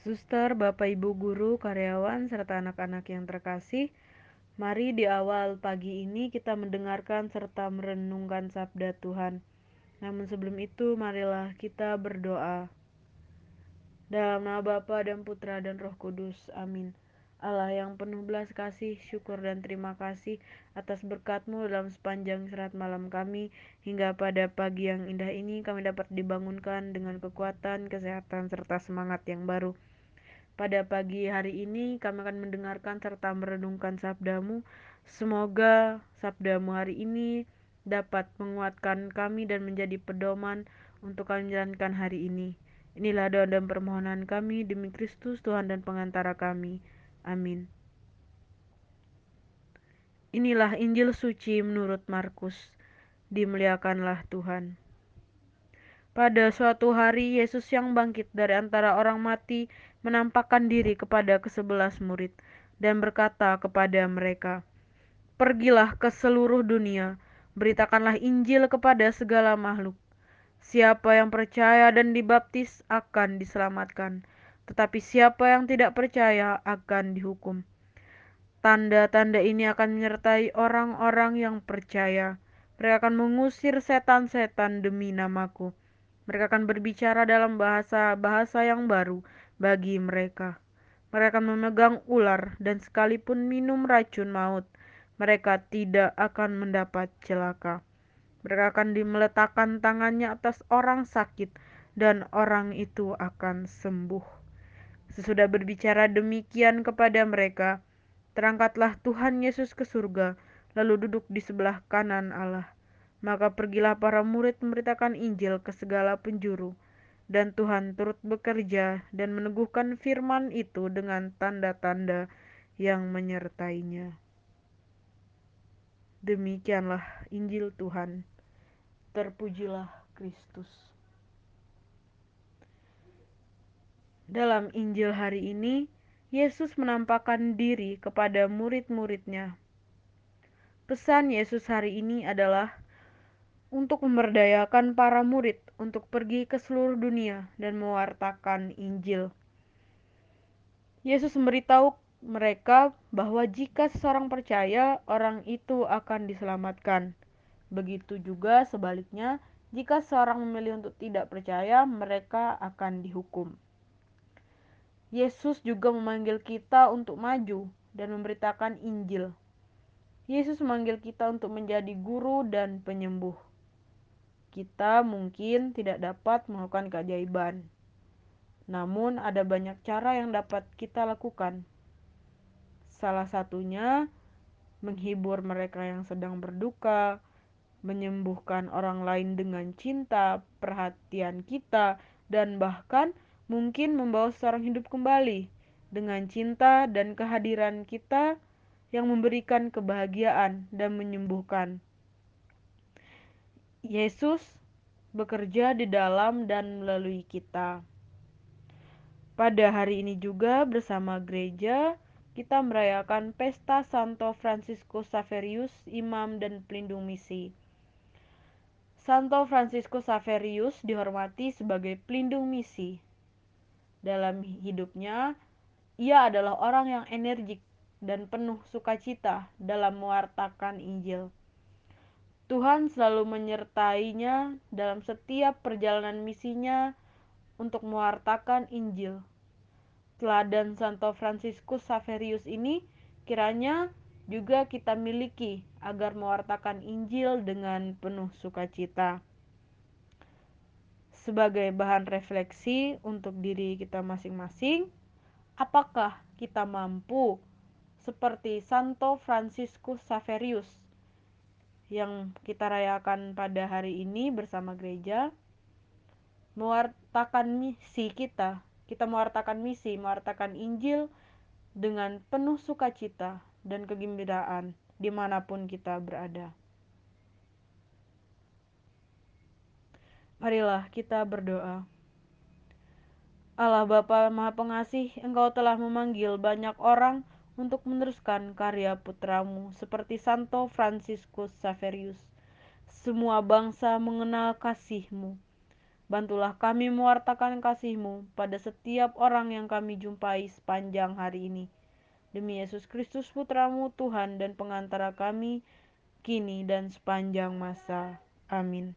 Suster, Bapak Ibu guru, karyawan, serta anak-anak yang terkasih, mari di awal pagi ini kita mendengarkan serta merenungkan sabda Tuhan. Namun sebelum itu, marilah kita berdoa. Dalam nama Bapa dan Putra dan Roh Kudus. Amin. Allah yang penuh belas kasih, syukur dan terima kasih atas berkatmu dalam sepanjang serat malam kami, hingga pada pagi yang indah ini kami dapat dibangunkan dengan kekuatan, kesehatan, serta semangat yang baru. Pada pagi hari ini kami akan mendengarkan serta merenungkan sabdamu. Semoga sabdamu hari ini dapat menguatkan kami dan menjadi pedoman untuk kami menjalankan hari ini. Inilah doa dan permohonan kami demi Kristus Tuhan dan pengantara kami. Amin. Inilah Injil suci menurut Markus. Dimuliakanlah Tuhan. Pada suatu hari, Yesus yang bangkit dari antara orang mati menampakkan diri kepada kesebelas murid dan berkata kepada mereka, Pergilah ke seluruh dunia, beritakanlah Injil kepada segala makhluk. Siapa yang percaya dan dibaptis akan diselamatkan, tetapi siapa yang tidak percaya akan dihukum. Tanda-tanda ini akan menyertai orang-orang yang percaya. Mereka akan mengusir setan-setan demi namaku. Mereka akan berbicara dalam bahasa-bahasa yang baru bagi mereka. Mereka akan memegang ular dan sekalipun minum racun maut, mereka tidak akan mendapat celaka. Mereka akan dimeletakkan tangannya atas orang sakit dan orang itu akan sembuh. Sesudah berbicara demikian kepada mereka, terangkatlah Tuhan Yesus ke surga, lalu duduk di sebelah kanan Allah. Maka pergilah para murid memberitakan Injil ke segala penjuru, dan Tuhan turut bekerja dan meneguhkan firman itu dengan tanda-tanda yang menyertainya. Demikianlah Injil Tuhan. Terpujilah Kristus. Dalam Injil hari ini, Yesus menampakkan diri kepada murid-muridnya. Pesan Yesus hari ini adalah untuk memberdayakan para murid untuk pergi ke seluruh dunia dan mewartakan Injil. Yesus memberitahu mereka bahwa jika seseorang percaya, orang itu akan diselamatkan. Begitu juga sebaliknya, jika seorang memilih untuk tidak percaya, mereka akan dihukum. Yesus juga memanggil kita untuk maju dan memberitakan Injil. Yesus memanggil kita untuk menjadi guru dan penyembuh. Kita mungkin tidak dapat melakukan keajaiban, namun ada banyak cara yang dapat kita lakukan. Salah satunya menghibur mereka yang sedang berduka, menyembuhkan orang lain dengan cinta, perhatian kita, dan bahkan mungkin membawa seorang hidup kembali dengan cinta dan kehadiran kita yang memberikan kebahagiaan dan menyembuhkan. Yesus bekerja di dalam dan melalui kita. Pada hari ini juga bersama gereja kita merayakan pesta Santo Franciscus Saverius, imam dan pelindung misi. Santo Franciscus Saverius dihormati sebagai pelindung misi dalam hidupnya, ia adalah orang yang energik dan penuh sukacita dalam mewartakan Injil. Tuhan selalu menyertainya dalam setiap perjalanan misinya untuk mewartakan Injil. Teladan Santo Franciscus Saverius ini kiranya juga kita miliki agar mewartakan Injil dengan penuh sukacita sebagai bahan refleksi untuk diri kita masing-masing. Apakah kita mampu seperti Santo Franciscus Saverius yang kita rayakan pada hari ini bersama gereja mewartakan misi kita kita mewartakan misi mewartakan Injil dengan penuh sukacita dan kegembiraan di mana pun kita berada. Marilah kita berdoa. Allah Bapa Maha Pengasih, Engkau telah memanggil banyak orang untuk meneruskan karya putramu seperti Santo Franciscus Saverius. Semua bangsa mengenal kasihmu. Bantulah kami mewartakan kasih-Mu pada setiap orang yang kami jumpai sepanjang hari ini. Demi Yesus Kristus Putramu, Tuhan dan pengantara kami, kini dan sepanjang masa. Amin.